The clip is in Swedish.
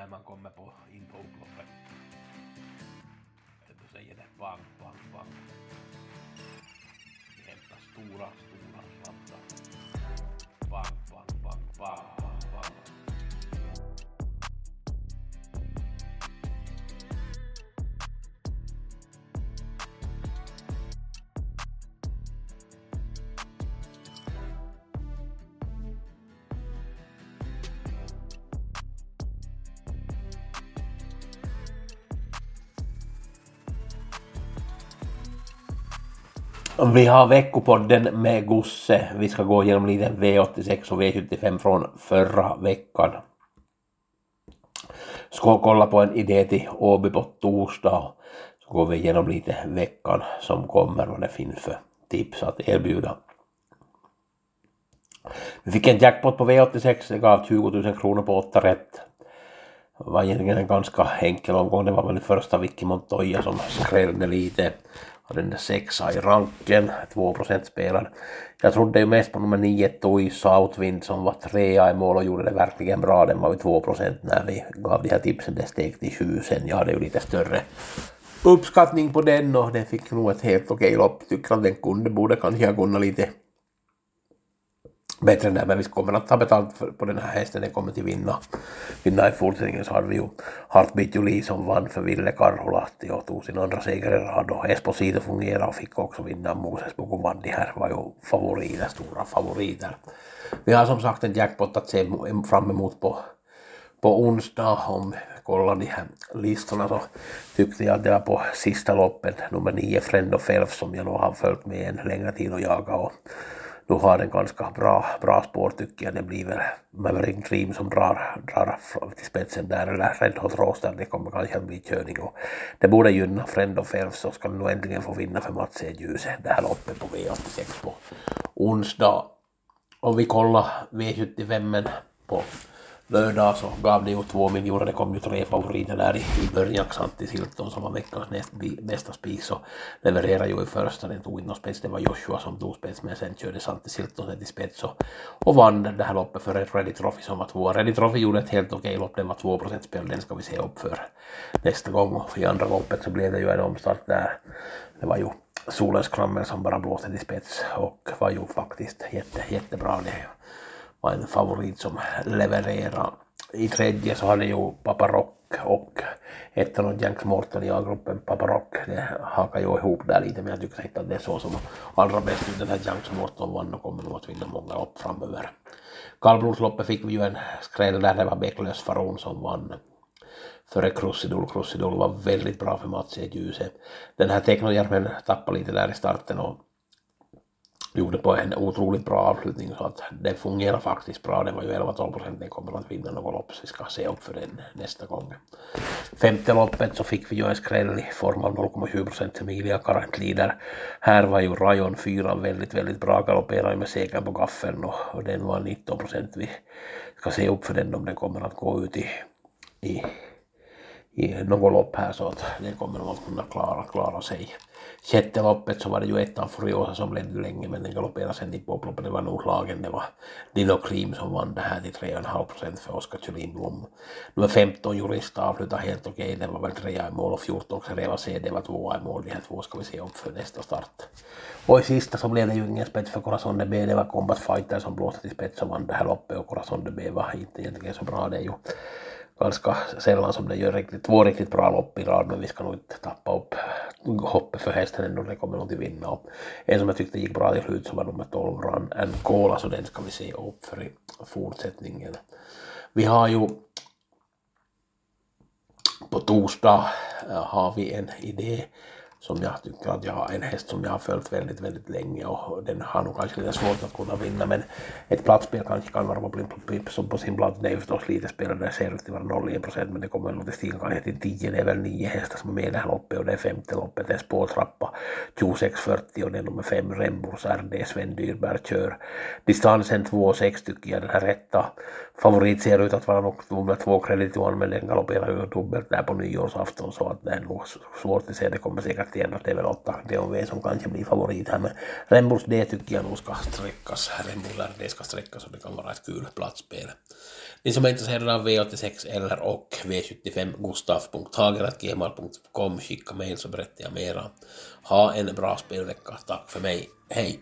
när man kommer på, in på upploppet. Då säger det bang, bang, bang. Vi har veckopodden med Gusse. Vi ska gå igenom lite V86 och V75 från förra veckan. Ska kolla på en idé till Åby på torsdag. Så går vi igenom lite veckan som kommer vad det finns för tips att erbjuda. Vi fick en jackpot på V86, det gav 20 000 kronor på 8 rätt. Det var egentligen en ganska enkel omgång, det var väl första Vicky Montoya som skrällde lite och den där sexa i ranken, 2% spelare. Jag trodde ju mest på nummer 9 Toy Southwind som var trea i mål och gjorde det verkligen bra. Den var ju 2% när vi gav de här tipsen. Det steg till 7 sen. Jag hade ju lite större uppskattning på den och den fick nog ett helt okej lopp. Tycker att den kunde, borde kanske ha kunnat lite bättre än det, men vi kommer att ta betalt för, på den här hästen, den kommer till vinna. Vinna i fortsättningen så hade vi ju Heartbeat Julie som vann för Ville Karhulahti och tog sin andra seger i rad och Esposito fungerade och fick också vinna. Moses Boko vann, de här var ju favoriter, stora favoriter. Vi har som sagt en jackpot att se fram emot på, på onsdag om kollar de här listorna så tyckte jag att det var på sista loppet, nummer nio Friend of Elf som jag nog har följt med en längre tid och jagat och nu har den ganska bra, bra spår tycker jag. Det blir väl Maverick Dream som drar, drar till spetsen där eller Red Hot Roaster. Det kommer kanske att bli körning och det borde gynna Friend of Elf så ska den nog äntligen få vinna för Mats E. Djuse det här loppet på V86 på onsdag. Och vi kollar V75 på lördag så alltså, gav det ju två miljoner, det kom ju tre favoriter där i, i början, Xanti Silton som var veckans näst, bästa spis och levererade ju i första, den tog inte någon spets, det var Joshua som tog spets men sen körde Xanti Silton sen till spets och, och vann det här loppet för Ready Trophy som var två. Ready Trophy gjorde ett helt okej lopp, den var 2% spel, den ska vi se upp för nästa gång. Och i andra loppet så blev det ju en omstart där, det var ju Solens Krammel som bara blåste till spets och var ju faktiskt jätte, jättebra. Det var en favorit som levererade. I tredje så hade ju Papa Rock och ettan och Janks Morton i A-gruppen Papa Rock. Det hakar ju ihop där lite men jag tycker inte att det är så som allra bäst ut. Den här Janks Morton vann och kommer nog att vinna många lopp framöver. Kallblodsloppet fick vi ju en skräll där det var Bäcklös Faron som vann före Krusidul. Krusidul var väldigt bra för Mats i ljuset. Den här Teknojärven tappade lite där i starten och gjorde på en otroligt bra avslutning så att det fungerar faktiskt bra. Det var ju 11-12 procent, den kommer att vinna något lopp så vi ska se upp för den nästa gång. Femte loppet så fick vi ju en skräll i form av 0,7 procent Emilia Current Leader. Här var ju Rayon 4 väldigt, väldigt bra, galopperade med seger på gaffeln och, och den var 19 procent. Vi ska se upp för den om den kommer att gå ut i, i i något lopp här så att den kommer nog att kunna klara, klara sig. Sjätte loppet så var det ju ettan Furiosa som ledde länge men den galopperade sen till på upploppet. Det var nog lagen. Det var Dino Cream som vann det här till 3,5 procent för Oskar Thulin Blom. Nummer 15 Jurista avslutade helt okej. Okay. Den var väl trea i mål och 14 Reva CD var tvåa i mål. De här två ska vi se upp för nästa start. Och i sista så blev det ju ingen spets för Corazon de B. Det var Combat Fighter som blåste till spets och vann det här loppet och Corazon de B var inte egentligen så bra. Det är ju ganska sällan som det gör riktigt, två riktigt bra lopp i rad men vi ska nog inte tappa upp hoppet för hästen ändå, den kommer nog till vinna. Och en som jag tyckte gick bra till slut så var nummer 12 Run and Cola så alltså, den ska vi se upp för i fortsättningen. Vi har ju på torsdag eh, har vi en idé som jag tycker att jag har en häst som jag har följt väldigt, väldigt länge och den har nog kanske lite svårt att kunna vinna men ett platsspel kanske kan vara på, som på sin plats. Det är ju förstås lite spelare, det ser ut att vara 0,1 procent men det kommer nog till stiga kanske till 10. Det är väl nio hästar som är med i det här loppet och det är femte loppet, det är spårtrappa 2640 och det är nummer 5 Remburs RD Sven Dyrberg kör. Distansen 2,6 tycker jag den här rätta favorit ser ut att vara nog nummer 2 Credit One men den galopperar ju dubbelt där på nyårsafton så att det är nog svårt att se. Det kommer säkert sagt igen att det är väl 8 DOV som kanske blir favorit här, men Rembos D tycker jag nog ska sträckas. Rembos RD ska sträckas och det kan vara ett kul platsspel. Ni som är intresserade av V86 eller och V75 gustaf.hager.gmail.com skicka mejl så berättar jag mera. Ha en bra spelvecka. Tack för mig. Hej!